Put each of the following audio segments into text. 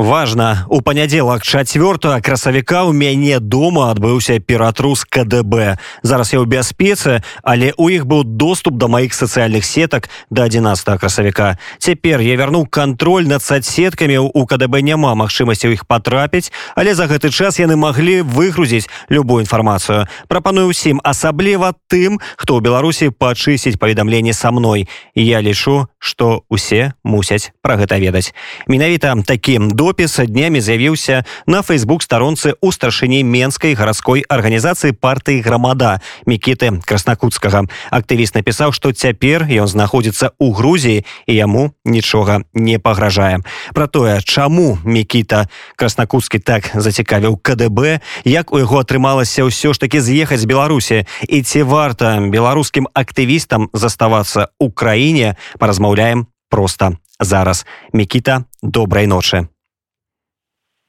важно у панядзелак 4 красавіка у мяне дома адбыўся ператрус КДБ зараз я ў бяспецы але у іх быў доступ до маіх сацыяльных сетак до 11 красавіка цяпер я вярнуў контроль над соцсеткамі у КДБ няма магчымасці ў іх потрапіць але за гэты час яны маглі выгрузіць любую інфармацыю прапаную ўсім асабліва тым хто ў беларусі пачысціць паведамленне са мной я лічу что усе мусяць про гэта ведаць. Менавіта до допіс днямі з'явіўся на фейсбук старонцы у старшыні менскай гарадской арганізацыі партыі грамада мікіты краснакутскага актывіст напісаў што цяпер ён знаходзіцца ў грузіі і яму нічога не пагражае. Про тое чаму мікіта краснакутскі так зацікавіў КДБ як у яго атрымалася ўсё ж таки з'ехаць беларусі і ці варта беларускім актывістам заставацца у краіне паразмаўляем просто зараз. Мікіта добрай ночы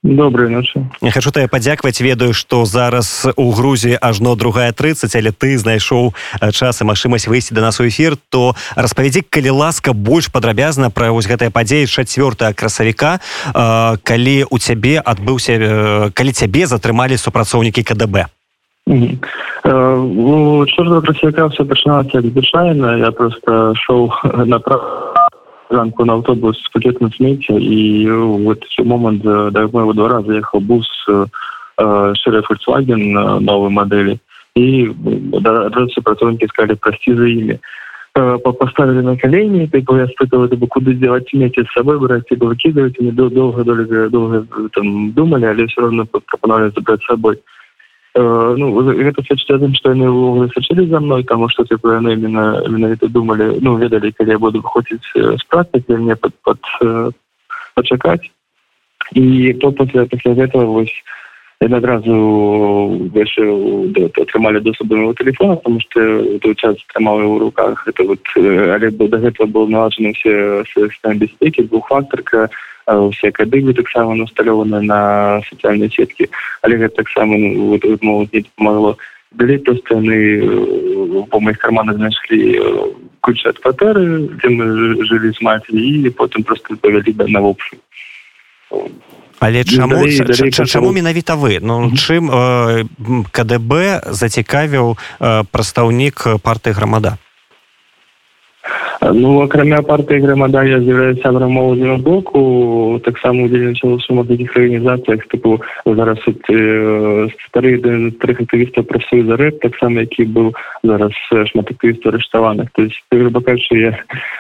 доброй ночи. Я хочу тебе падзякваць ведаю что зараз у грузии ажно другая 30 але ты знайшоў час і магчымасць выйсці до нас у эфир то распавядзі калі ласка больш падрабязна про вось гэтыя падзеі 4 красавіка калі у цябе адбыўся калі цябе затрымалі супрацоўнікі КДБ красавіка все пачыналася звычайна я просто шоу на ранку на автобус с пакетом смецця і вот момант да моего двора заехал бус шерэ Volkswagen новой модели. И сотрудники сказали прости за ими поставили на колени типа я это бы куда сделать смети с собой брать типа выкидывать они долго долго долго там думали але все равно пропоновали забрать с собой. Э, ну гэта сведчыць адным што яны ўвогуле сачылі за мной таму што типа яны именно менавіта думалі ну ведалі калі я буду выходзіць з працы мне под под пачакаць і то пасля пасля гэтага вось яны адразу атрымалі доступ до моего телефона потому что той час трымаў у руках это вот але до гэтага был налажаны все бяспекі двухфактарка усе кады таксама усталёваны на сацыяльнай сеткі але гэта таксама ну, вот, вот, могут не помогло далей просто яны по моих карманах знайшлі ключ ад кватэры дзе мы жылі з маці і потым просто павялі да на общую але чаму чаму менавіта вы ну чым э, кДб зацікавіў э, прадстаўнік парты грамада Ну акрамя партыі грамада я з'яўляюсь сябрам моладзева боку таксама удзельнічаў у шумах такіх арганізацыях тыпу зараз э, стары трых актывістаў працую за рэп таксама які быў зараз шмат актывістаў арыштаваных то есть грубо кажучы я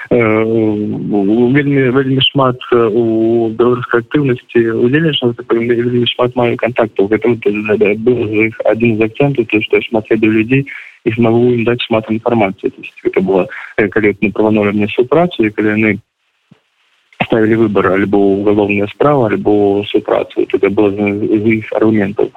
э, вельмі вельмі шмат у беларускай актыўнасці удзельнічаў вельмі шмат маю контактаў гэта был іх адзін з акцэнтаў то што шмат ведаю людзей і змагу ім даць шмат інфармацыі то есть это было калі мы прапановалі мне супрацу і калі яны ставілі выбор альбо уголовная справа альбо супрацу это было з іх аргументаў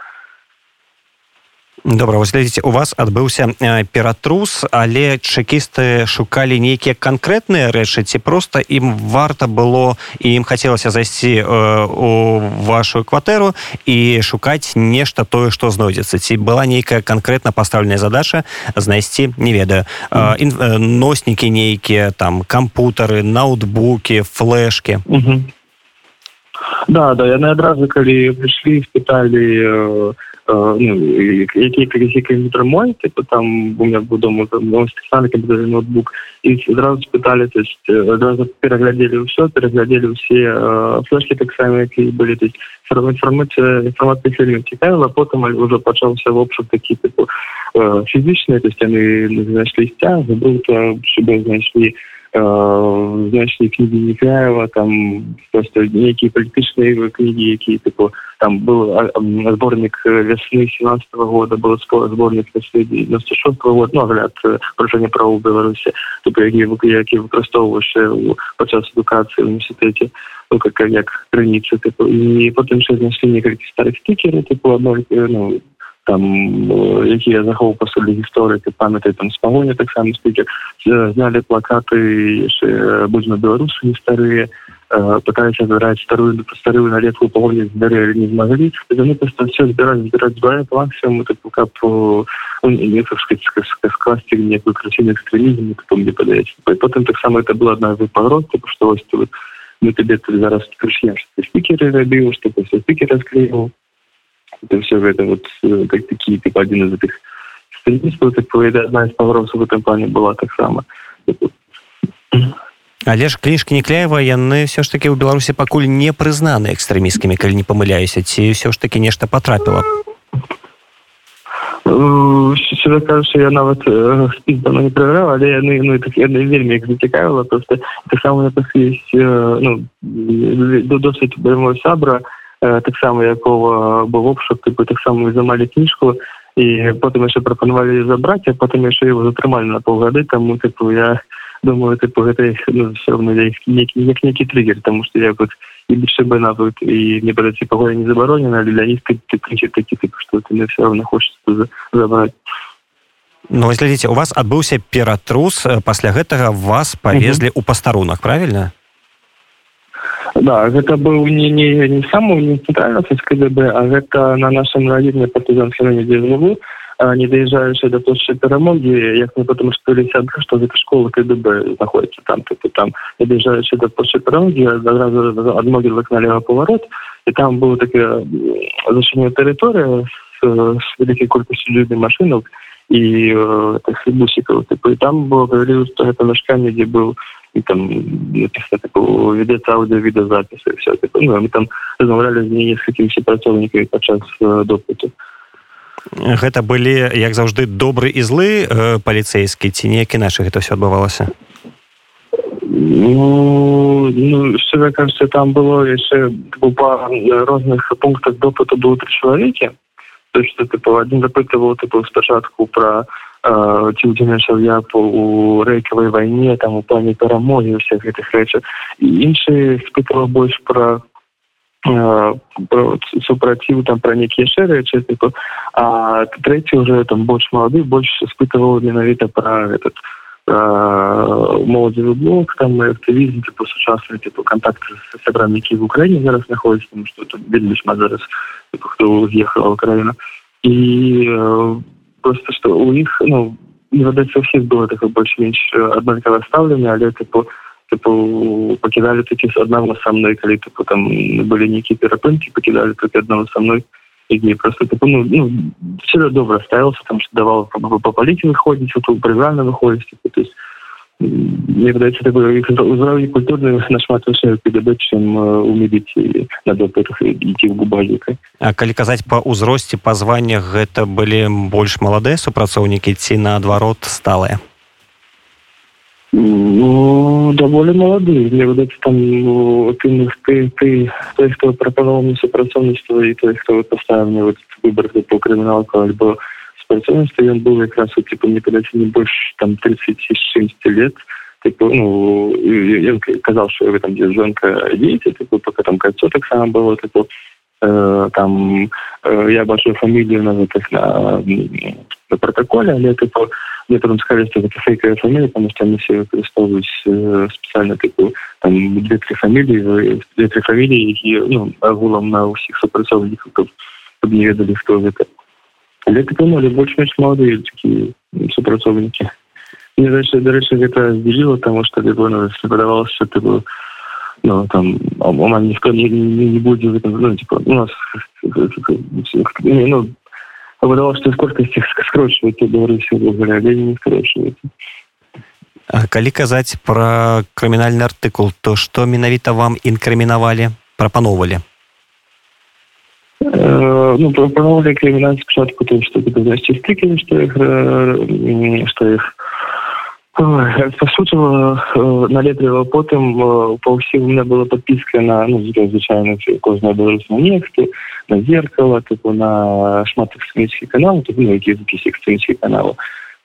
Добра вось глядзіце у вас адбыўся ператрус але чэкісты шукалі нейкія канкрэтныя рэчы ці просто ім варта было і ім хацелася зайсці у вашу кватэру і шукаць нешта тое што знойдзецца. Ці была нейкая канкрэтна пастаўленая задача знайсці не ведаю. Носнікі нейкія там кампутары ноутбукі флешки. Да да яны адразу калі прыйшлі спыталі у ну, які компьютер мой типа там у меня был дома специальный компьютерный ноутбук и сразу спытали то есть сразу переглядели все переглядели э, флешки так сами какие были то есть информация информация сильно цікавила потом уже почался в общем такие типа э, физичные то есть они нашли стяг забыл то себе знайшли Э, значныя кнігі Некаева там просто нейкія палітычныя кнігі які тыпу там был зборнік вясны семнадцать -го года был зборнік вясны девяносто шест -го год ну агляд парушэння правоў беларусі які які выкарыстоўваеш падчас адукацыі в універсітэце ну как як крыніцы тыпу і потым ще знайшлі некалькі старых стикеры тыпу адной ну там які я захоў пасля гісторыі памятай там спагоня таксама стыкі знялі плакаты яшчэ будзь на беларусы не старыя э, пытались забирать старую старую налетку погони сберы не смогли яны просто все збираць збираць збирать по максимуму так как не скласти некую красивый экстремизм потом мне подається потом так само это было одна из погроз типа что ось вот мы тебе зараз крышня спикеры рабіў что все спикеры склеил это все это вот как такие типа один из этих экстремистов так одна из погроз в этом плане была так само але ж кніжкі некляева яны все ж таки ў беларусі пакуль не прызнаны экстрэміскімі калі не памыляюся ці ўсё ж таки нешта потрапіла сюда кажется я нават спіс давно не правяраў але яны ну так яны вельмі іх зацікавіла просто таксама напас есть ну досыць прямой сябра таксама якого быў обшук тыпу таксама замалі кніжку і потым яшчэ прапанавалі забраць а потым яшчэ его затрымалі на паўгады таму тыпу я думаю типу гэта ну, все равно некі як некі триггер тому что я вот і бы навык і не падаці пагоя не забаронена але для них крычит такі тып что ты мне все равно хочется забрать Ну глядзіце у вас адбыўся ператрус пасля гэтага вас павезлі у пастарунах правильно да гэта быў не не не саму не цэнтральна КДБ а гэта на нашем раёне партызанскім дзе змогу не даезжаючы до площади перамоги як мы потом спыліся что гэта школа кДб находится там типа там не доезжаючы до площади перамоги адразу адмоги налево поворот и там было такая зачынная тэрыторыя с, с вялікай колькасцю людзей машинаў і э, бусікаў типа і там было говорили что гэта мяшканне дзе был І там ведецца аўдыо відэозапісы все типа, ну, мы там размаўлялі з несколькімі супрацоўнікамі падчас э, допыту гэта былі як заўжды добры і злы э, паліцэйскі ці неякі нашы гэта все адбывалася? Ну, ну кажется там было яшчэ па розных пунктах допыту было три чалавекі. То что ты по один запытываў ты спачатку про ці удзельнічаў я у рэйкавай вайне там у плане перамогі ўсіх гэтых рэчаў і іншы спытала больш про супраціў там пра нейкія шэрыя типа а трэці уже там больш малады больш испытываў менавіта пра этот моладзевы блок там актывізм типа сучасны типа контакт с сябрамі які в украіне зараз знаходзіць тому что тут вельмі шмат зараз типа, хто з'ехала украіна і просто что у іх ну не ведаецца ўсіх было такое больш-менш аднолькава стаўленне але типа типу покидали такі одного со мной калі типу там были нейкія перапынки покидали только одного со мной і просто типу, ну, ну все добра ставился там что давал по паліце выходзіць вот прыграна выходзіць типу, то есть мне выдаецца такой узроўні культурны нашмат КДБ чым у медыці на допытах ідці в губазікай А калі казаць па ўзросце па званнях гэта былі больш маладыя супрацоўнікі ці наадварот сталыя Ну, доволі молодий. Мені видається, там ти, ти, ти, той, хто пропонував мені супрацовництво, і той, хто поставив мені от вибір по криміналку або спецовництво, він був якраз, типу, мені подається не більше там 30-60 лет. Типу, ну, я казав, що ви там жінка діти, типу, поки там кольцо так само було, типу, э, там, э, я бачу фамілію на, на, на протоколі, але, типу, мне потом сказали, что это фейковая фамилия, потому что они все використовують э, специально типу там дві-три фамилии, дві-три фамилии, які ну, агулом на усіх супрацовників, щоб не ведали, хто це. Але типу, ну, більш-менш молоді такі супрацовники. Мне дальше, до речі, это разделило, потому что типу, ну, преподавалось, что типу, ну, там, а у нас никто не, не, не будет, ну, типа, у нас, ну, выдавалось, что скоркасць іх скрочваецца беларусі ўвогуле але не скрочваецца калі казаць пра крымінальны артыкул то што менавіта вам інкрымінавалі прапаноўвалі э, ну прапаноўвалі крымінальны спачатку то што знайсці стыкі што іх што іх пасучыла налепліва потым па ўсім у меня была подпіска на ну звычайна кожная беларус на нехты на зеркало тыпу на шмат экстрэміцкіх канал тут ну, які запісы экстрэміцкіх каналаў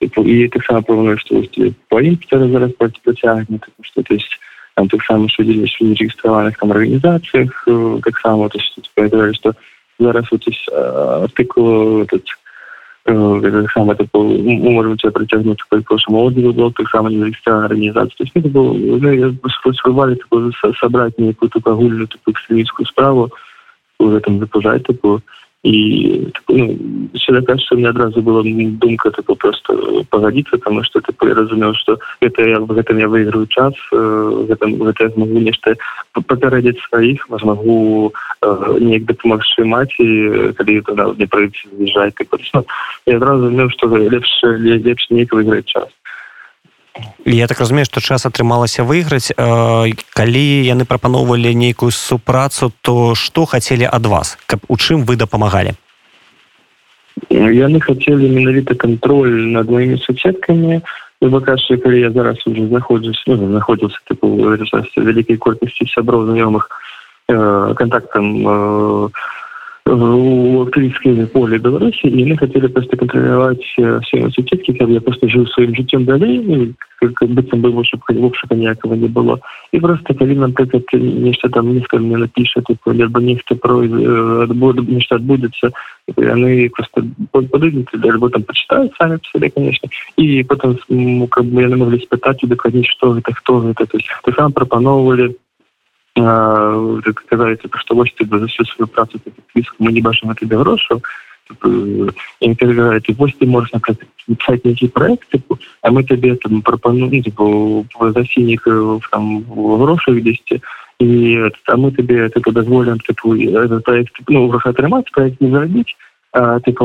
і таксама паваю што по імпетары зараз працягне што то есть там таксама судзілі у рэгістраваных там арганізацыях таксама то есть што зараз вот артыкул этот таксама это можем тебя прыцягнуць прошлым отзыву был таксама незарегістравана организация то есть это был ну, спрабавалі сабраць некую такую агульную такую экстремистскую справу в этом запужать такую и ну, всегда кажется, у меня одразу была думка типа, просто погодиться, потому что типа, я разумел, что это я, в этом я выиграю час, э, в этом, в этом я смогу нечто попередить своих, возмогу э, неяк допомогши маці, тогда мне пройти заезжать, типа, ну, я одразу разумел, что лепше, лепше неяк выиграть час Я так разумею што час атрымалася выйграць калі яны прапаноўвалі нейкую супрацу то што хацелі ад вас каб у чым вы дапамагалі яны хацелі менавіта кантроль над моими суседкамі кажучы калі я зараз уже знаходжусь ну, знаходзіўся тыпу вялікай колькасці сяброў знаёмых э, контактам э, в актывистском поле Беларуси, и они хотели просто контролировать все университетки, как я просто жил своим житием далее, как, бы там было, чтобы в общем никакого не было. И просто, как это нечто там несколько мне напишет, типа, либо нечто про э, нечто отбудется, и они просто подойдут, либо там почитают сами по себе, конечно, и потом ну, как бы я могли испытать, удокладнить, что это, кто это, то есть, то сам пропановывали казаеце што вось ты за всю сваю працу спіску мы не бачым гэтых грошаў перажаеце вось ты можаш напісаць нейкі проект типу, а мы табе там прапануем типу, за сініх там грошах дзесьці і а мы табе типу, дазволім типу, проект ну, грош атрымаць проект не зарабіць типу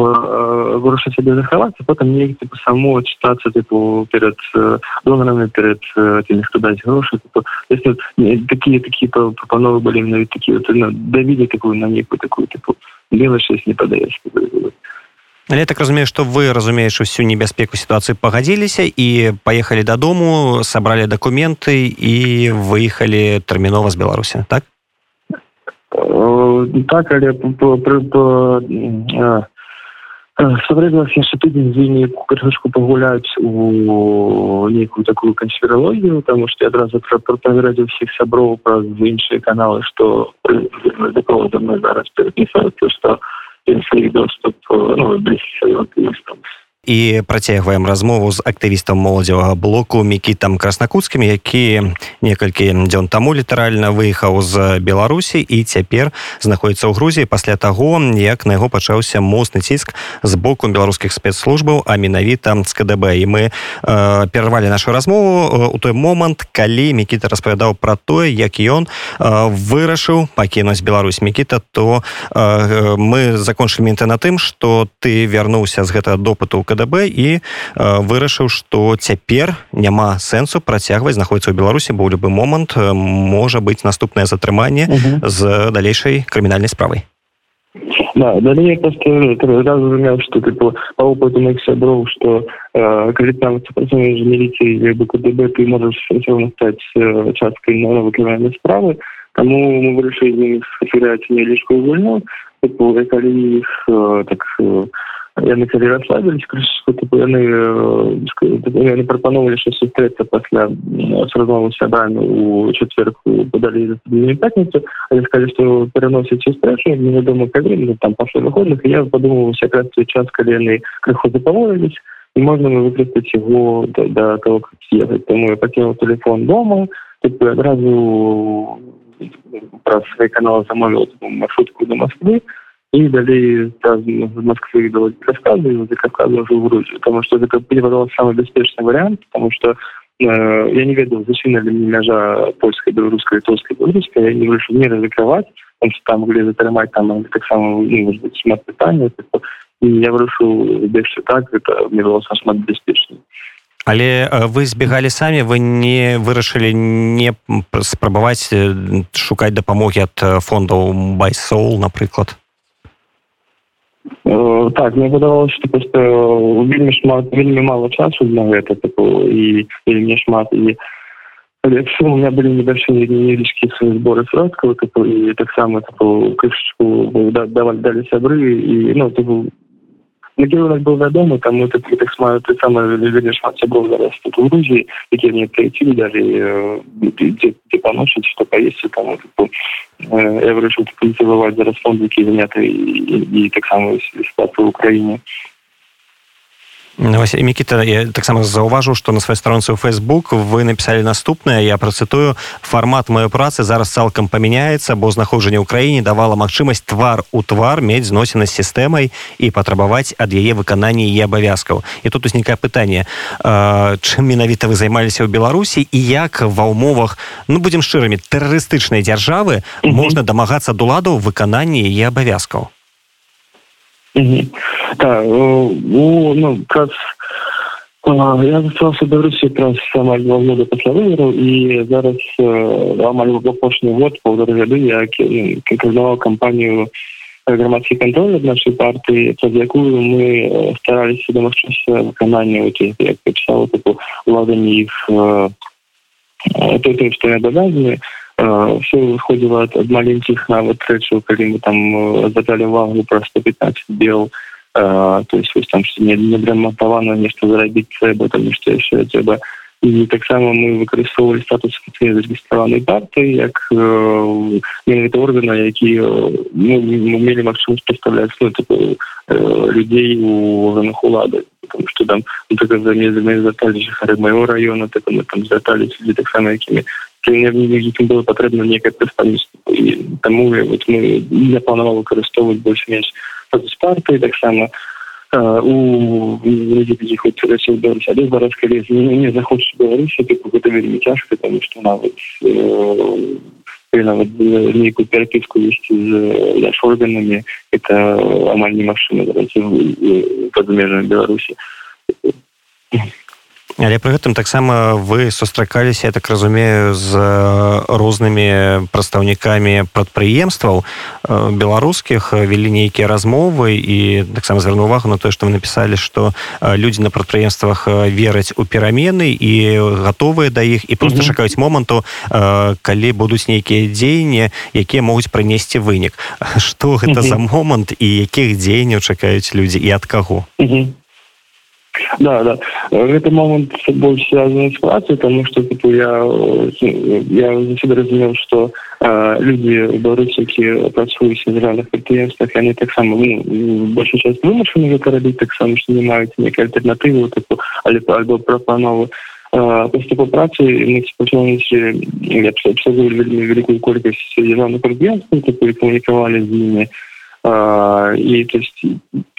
вырашыць сябе захавацца потым не типу само чытацца типу перед донарами перед теми хто даць грошы типу, такие такие прапановы былі менавіта такие вот, ну, давілі такую на некую такую типу мелочь не падаеш Але я так разумею што вы разумееш усю небяспеку сітуацыі пагадзіліся і паехалі дадому сабралі дакументы і выехалі тэрмінова з беларусі так так але сабралася яшчэ тыдзень з імі крышку пагуляць у нейкую такую канспіралогію таму што я адразу праверадзіў усіх сяброў праз іншыя каналы што мы зараз перапісаюцца што доступ ну, І працягваем размову з актывістам моладзевага блоку мікітам краснакуцкімі які некалькі дзён таму літаральна выехаў з беларусі і цяпер знаходіцца ў грузіі. Пасля таго як на яго пачаўся моцны ціск з боку беларускіх спецслужбаў а менавіта з кДб і мы э, перарвалі нашу размову у той момант калі мікіта распавядаў пра тое як ён э, вырашыў пакінуць Беларусь. Мікіта то э, мы закончылі менты на тым что ты вярнуўся з гэтага допыту ў КДБ і э, вырашыў што цяпер няма сэнсу працягваць знаходіцца ў беларусі бо ў любы момант можа быць наступнае затрыманне з далейшай крымінальнай справай Да, далее я просто разумел, что типа, по опыту моих сябров, что э, когда там сопротивление милиции или КДБ, ты можешь все равно стать э, часткой новой криминальной справы. Тому мы решили з ними сфотографировать мне лишь вольну, типа, если их э, так э, яны калі расслабілись крышку типу яны яны прапановалі що сустрэцца пасля размову сябрамі у чацверку подалі пятніцу але сказали что пераносяць сустрэчу невядома калі ну, там пашло выходных я подумал якраз той час калі яны крыху запаволілись і можна выкрыць его до, до того как съехать тому я покинул телефон дома типу адразу праз свой канал замовіў маршрутку до москвы и далее в Москвы до Кавказа, и возле Кавказа уже в Грузию, потому что это мне казалось самый беспечный вариант, потому что э, я не ведал, зачем ли мне межа польской, белорусской, литовской, белорусской, я не решил не разыгрывать, потому что там могли затримать, там так само, ну, может быть, смат питания, и я вырашил больше так, это мне было самое беспечное. Але вы збегалі самі вы не вырашылі не спрабаваць шукаць дапамогі ад фондаў байсол напрыклад Э, так мне падавалось что просто вельмі шмат вельмі мало часу для гэта тыпу і вельмі шмат і у меня были небольшие невеличкие свои сборы сродков и так само крышечку давали дали сябры и ну ты был накірунак быў вядомы там мы такі так сма ты сама вельмі шмат сяброў зараз тут у грузіі якія мне прыйці далі дзе паночыць што паесці там я вырашыў культываваць зараз фонд які заняты і таксама сітуацыю ў краіне Василий Микита, я таксама заўважу, што на сваёй старонцы ў Facebook вы напісалі наступнае, я працытую фармат маёй працы зараз цалкам памяняецца, бо знаходжанне ў краіне давала магчымасць твар у твар мець зносіны з сістэмай і патрабаваць ад яе выканання і абавязкаў. І тут узнікае пытанне, чым менавіта вы займаліся ў Беларусі і як ва ўмовах ну будзем шчырымі тэрарыстычнай дзяржавы можна дамагацца d'уладаў выкананні яе абавязкаў. Угу. Так, ну, ну, как я застался в Беларуси как раз амаль два года после выборов, и зараз амаль в апошний год, полтора года, я координовал кампанию громадский контроль от нашей партии, под якую мы старались домогчись выконания вот этих, я писал, такое, владание их, то, что я обязаны, все выходзіла ад маленькіх нават рэчаў калі мы там задалі увагу пра 115 бел то есть там не недраматавана нешта зарабіць трэба там нешта яшчэ трэба і таксама мы выкарыстоўвалі статус афіцыйна зарэгістраванай партыі як менавіта органа які ну, мелі магчымасць пастаўляць ну, типу, людзей у органах улады потому что там ну, так, заталі жыхары майго района так мы там заталі людзі таксама якімі якім было патрэбна некае прадстаўніцтва і таму вот мы не планаваў выкарыстоўваць больш-менш партыі таксама у хоць беларусь але зараз калі не захочуць беларусі гэта вельмі цяжка тому что нават нават нейкую перапіску весці з органамі это амаль немагчыма под межамі беларусі але пры гэтым таксама вы сустракаліся я так разумею з рознымі прадстаўнікамі прадпрыемстваў беларускіх вялі нейкія размовы і таксама звярну увагу на тое што вы напісалі што людзі на прадпрыемствах вераць у перамены і гатовыя да іх і просто чакаюць моманту калі будуць нейкія дзеянні якія могуць прынесці вынік. Што гэта за момант і якіх дзеянняў чакаюць людзі і ад каго Да, да. Гэты момант больш связаны з працай, таму што типу, я, я заўсёды разумеў, што э, людзі беларусі, які працуюць на дзяржаўных прадпрыемствах, яны таксама ну, большая часть вымушаны гэта рабіць таксама, што не маюць нейкай альтэрнатывы типу, але альбо прапановы. Пасля по працы мы пачаліся абсалютна вельмі вялікую колькасць дзяржаўных прадпрыемстваў, типу, камунікавалі з імі. І то есть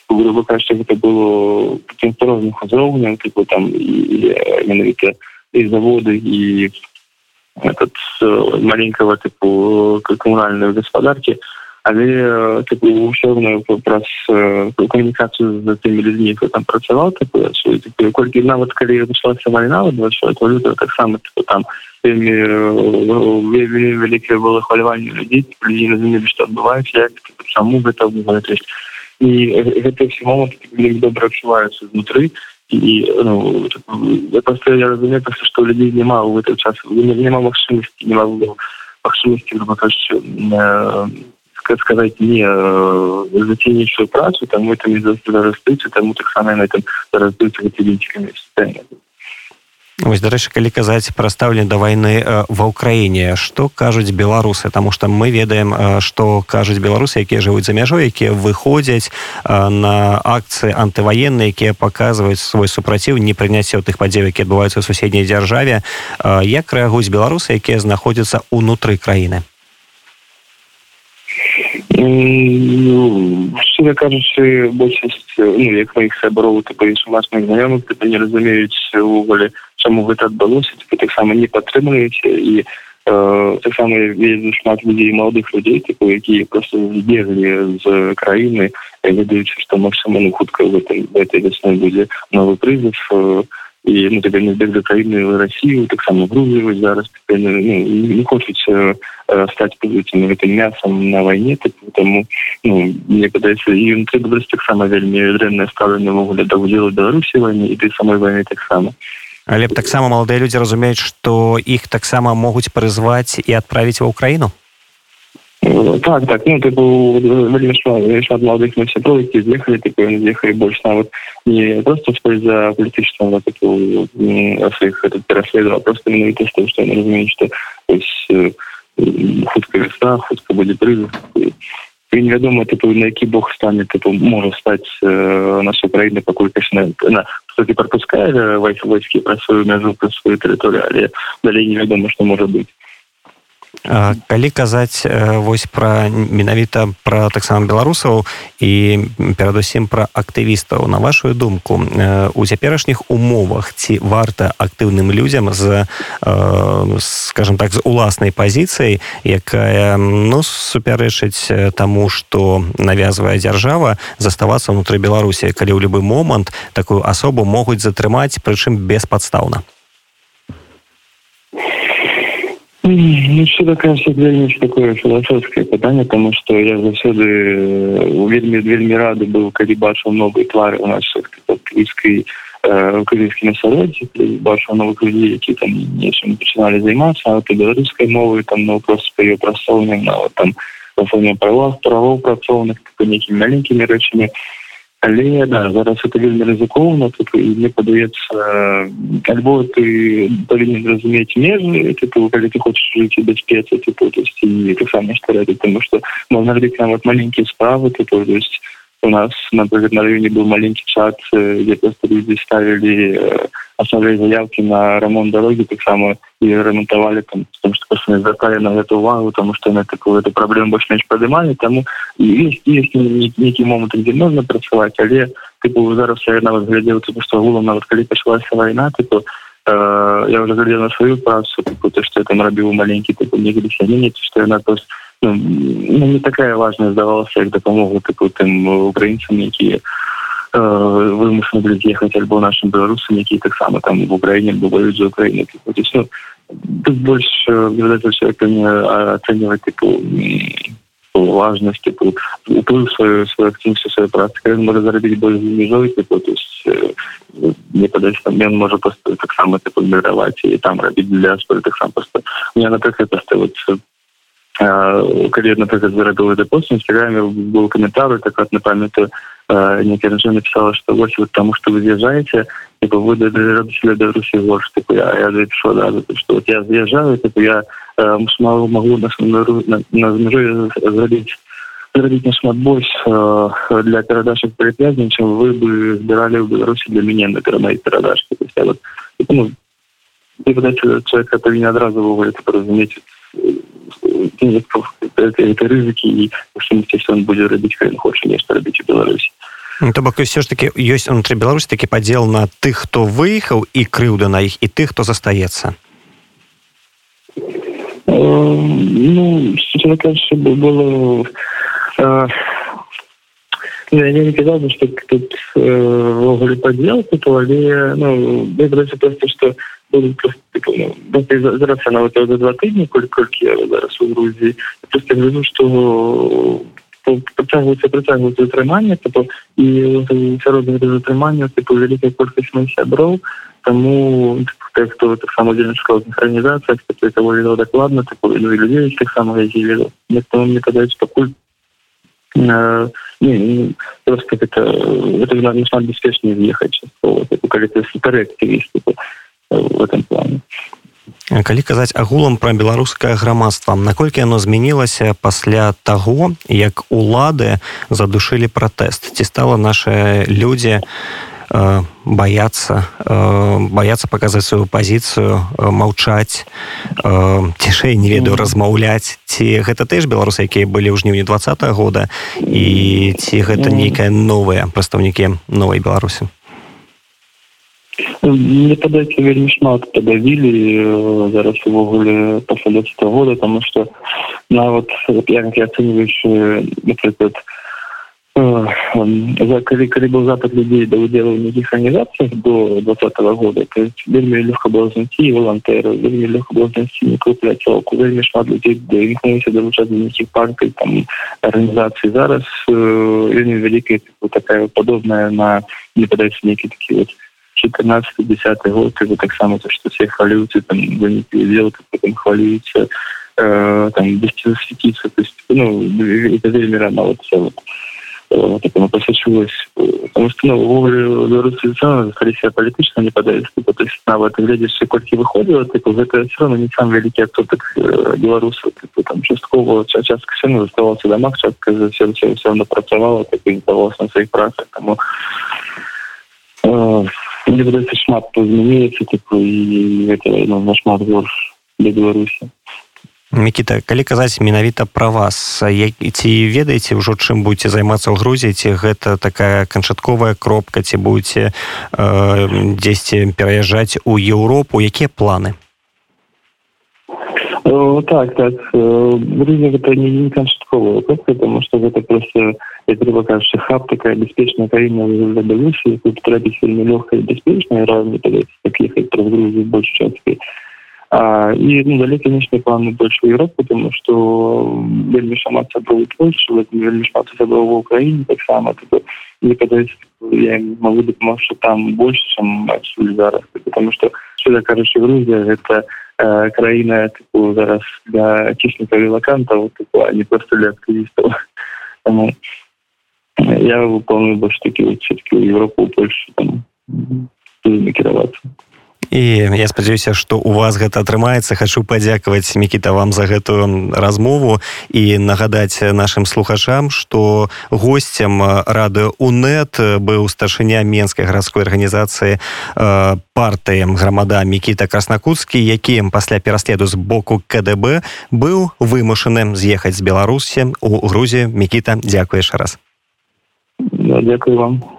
грубо кажучи, гэта было каким-то розных узроўняў типу там і менавіта і заводы і этот маленького типу коммунальной гаспадарки але типу ўсё роўна праз камунікацыю з тымі людзьмі хто там працаваў типу, типу, колькі нават калі пачалася вайна люта таксама типу, там вельмі вялікае было хваляванне людзей людзі разумелі што адбываецца як чаму гэта адбываецца і гэты все моманты добра адчуваюцца знутры і ну, я просто я разумею просто что у людзей няма ў гэты час няма магчымасці не могу магчымасці кажучы сказать не заценнейшую працу там это не зарастыцца таму таксама на этом зарастыцца гэты лічкамі Вось дарэчы калі казаць пра стаўленне да вайны ва ўкраіне што кажуць беларусы Таму што мы ведаем што кажуць беларусы якія жывуць за мяжой якія выходзяць на акцыі антываенныя якія паказваюць свой супраціў не прыняцце ў тых падзеў які адбываюцца ў суседняй дзяржаве як рэагуюць беларусы якія знаходзяцца ўнутры краіны шчыра кажучы большасць ну, як маіх сяброў ты вашных знаёмых ты не разумеюць увогуле чаму гэта адбылося таксама не падтрымліваеце і э, таксама вельмі шмат людзей маладых людзей тыпу якія просто збеглі з краіны ведаючы што максіма ну хутка в этом этой весной будзе новы прызыв э, і ну тебе не збег краіны Росію таксама грузіваць зараз ну, не хочуць э, стаць пазіцыйным гэтым мясам на вайне тыпу, таму ну, мне падаецца і унутры беларус таксама вельмі дрэннае стаўленне могуле да удзелу беларусі вайне і ты самой вайны таксама але б таксама маладыя людзі разумеюць што іх таксама могуць прызваць і адправіць ва ўкраіну так так ну ты быў шмат маладых на сябро які з'ехалі ты з'ехалі больш нават не просто за палітычнага сваіх пераследаваў просто менавіта што што яны разумеюць што хутка весна хутка будзе прызыв і невядома тыпу на які бог стане тыпу можа стаць э, наша краіна пакуль на таки пропускае вайскі пра сваю мяжу пра сваю тэрыторыю але далей невядома што можа быць Калі казаць вось пра менавіта пра таксама беларусаў і перадусім пра актывістаў. На вашу думку у цяперашніх умовах ці варта актыўным людзям з скажем так з уласнай пазіцыяй якая ну супярэчыць таму што навязвае дзяржава заставацца ўнутры беларусі калі ў любы момант такую асобу могуць затрымаць прычым беспадстаўна Ну, все кажется вельмі такое філасофскае пытанне тому что я заўсёды вельмі вельмі рады быў калі бачыў новыя твары у нас калійскай украінскім асяроддзі бачыў новых людзей які там нечым пачыналі займацца а ты беларускай мовы там ну просто па ее прасоўным нават там фоне правах правоў працоўных нейкімі маленькімі рэчамі але да зараз это вельмі рызыкоўна тут і мне падаецца альбо ты павінен разумець межы типу калі ты хочаш жыць у бяспецы типу то есть і таксама што рабіць тому что можна рабіць нават маленькія справы типу то есть у нас например на районе был маленький чат где просто люди ставили оставляли заявки на ремонт дороги так само и ремонтовали там потому что просто не звертали на эту увагу потому что на такую эту проблему больше меньше поднимали тому и есть есть некий момент где можно працаваць але типу зараз я нават глядел типу что гулом нават калі пачалася война типу э, я уже глядел на свою працу типу то что я там рабіў маленький типу негде сянение что я на то ну, ну, не такая важная здавалася як дапамогу тыпу тым украінцам якія э, вымушаны былі з'ехаць альбо нашим беларусам які таксама там в украіне бываюць за украіны ну, тут больш ацэньваць тыпу важнасць тыпу уплыў сваю сваю актыўнасць сваю працы можа зарабіць больш межой тыпу то есть не падаць там ён можа просто таксама тыпу міраваць і там рабіць для таксам просто мне напрыклад вот калі напрыклад зарабіў это пост інстаграме был каментар так от напамятаю некий раньше написала что вось вот тому что вы з'язджаете типа вы для беларусі горш типа я я запишу да что вот я з'язджаю типа я могу могу на на межу зрабіць зрабіць нашмат больш для перадачы перапязней чым вы бы збіралі ў беларусі для мяне на перамай перадачки то есть я вот ну, человек павінен адразу ввогуле разумець это рызыкі і он будзе рабіць калі хоча нешта рабіць у беларусі ну, то бок все ж таки ёсць унутры беларусі такі падзел на тых хто выехаў і крыўда на іх і тых хто застаецца ну было я не казал что тут ввогуле падзел але ну просто что зараз на вот за два тыдні коль колькі зараз у грузі просто гляду что працягваецца працягваць затрыманне і сяродных затрымання тыпу вялікай колькасць моих сяброў тому хто таксама удзельнічаў арганізацыях того дакладна такой людзей таксама мне падаюць пакуль не, не, просто это, это нашмат бяспечней з'ехаць калі ты суперактывіст в этом плане. Калі казаць агулам пра беларускае грамадства наколькі яно змянілася пасля таго як улады задушылі пратэст? Ці стала наши людзі э, баяцца э, баяцца паказаць сваю пазіцыю э, маўчаць цішэй не ведаю размаўляць? Ці гэта ты ж беларусы якія былі ў жніўні два -го года і ці гэта нейкая новыя прадстаўнікі новай беларусі мне падаецца вельмі шмат падавілі зараз увогуле пасля года тому что нават як я ацэньваючы напрыклад за калі калі быў запад людзей да удзелу ў нейкіх арганізацыях до двадцатого года то есть вельмі лёгка было знайсці волонтеры вельмі лёгка было знайсці некую пляцоўку вельмі шмат людзей імкнуліся далучаць да нейкіх партый там арганізацыі зараз вельмі вялікая такая падобная на не падаецца нейкі такі вот 14 10 год вы таксама то что все хвалюются там делают потом хвалюются э, там без засветиться то есть ну это вельмі рано вот все вот вот это посочилось потому что ну скорее політычна не падаюць то есть нават глядзяш колькі выходзіла тыпу гэта все равно не сам вялікі адсотак беларусаў там часткова частка все равно заставался дамах частка за все все все равно працавала так і здавалось на сваіх працах тому э, мне здаецца шмат змяняецца тыпу і гэта ну, нашмат горш для беларусі Мікіта калі казаць менавіта пра вас ці ведаеце ўжо чым будете займацца ў грузі ці гэта такая канчатковая кропка ці будете э, дзесьці пераязджаць у Еўропу? Якія планы так так грузія гэта не, не канчатковая кропка потому что гэта просто трэба кажучы хаб такая бяспечная краіна для беларусі трапіць вельмі лёгкая бяспечная разные так ехаць праз грузію больш часткай А, и ну, далее, конечно, планы больше в Европу, потому что вельмі шмат сяброў у Польше, вельмі шмат сяброў в Украине, так само. Так, мне казалось, я могу дапамагчы там больше, чем адсюль зараз. Потому что, сюда, короче, Грузия — это э, краіна типу, зараз для чистников и лакантов, типу, а не просто для активистов. Тому я выполню больше таки вот все-таки в Европу, в Польшу, там, накіравацца і я спадзяюся что у вас гэта атрымаецца. Хочу падзякаваць мікіта вам за гэтую размову і нагадаць нашим слухачам что гостцем рады унет быў старшыня менскай гарадской арганізацыі э, партыям грамада мікіта краснакутскі якім пасля пераследу з боку кДб быў вымушаным з'ехаць з беларусі у грузі мікіта дзякуеш раз. Да, дзякую вам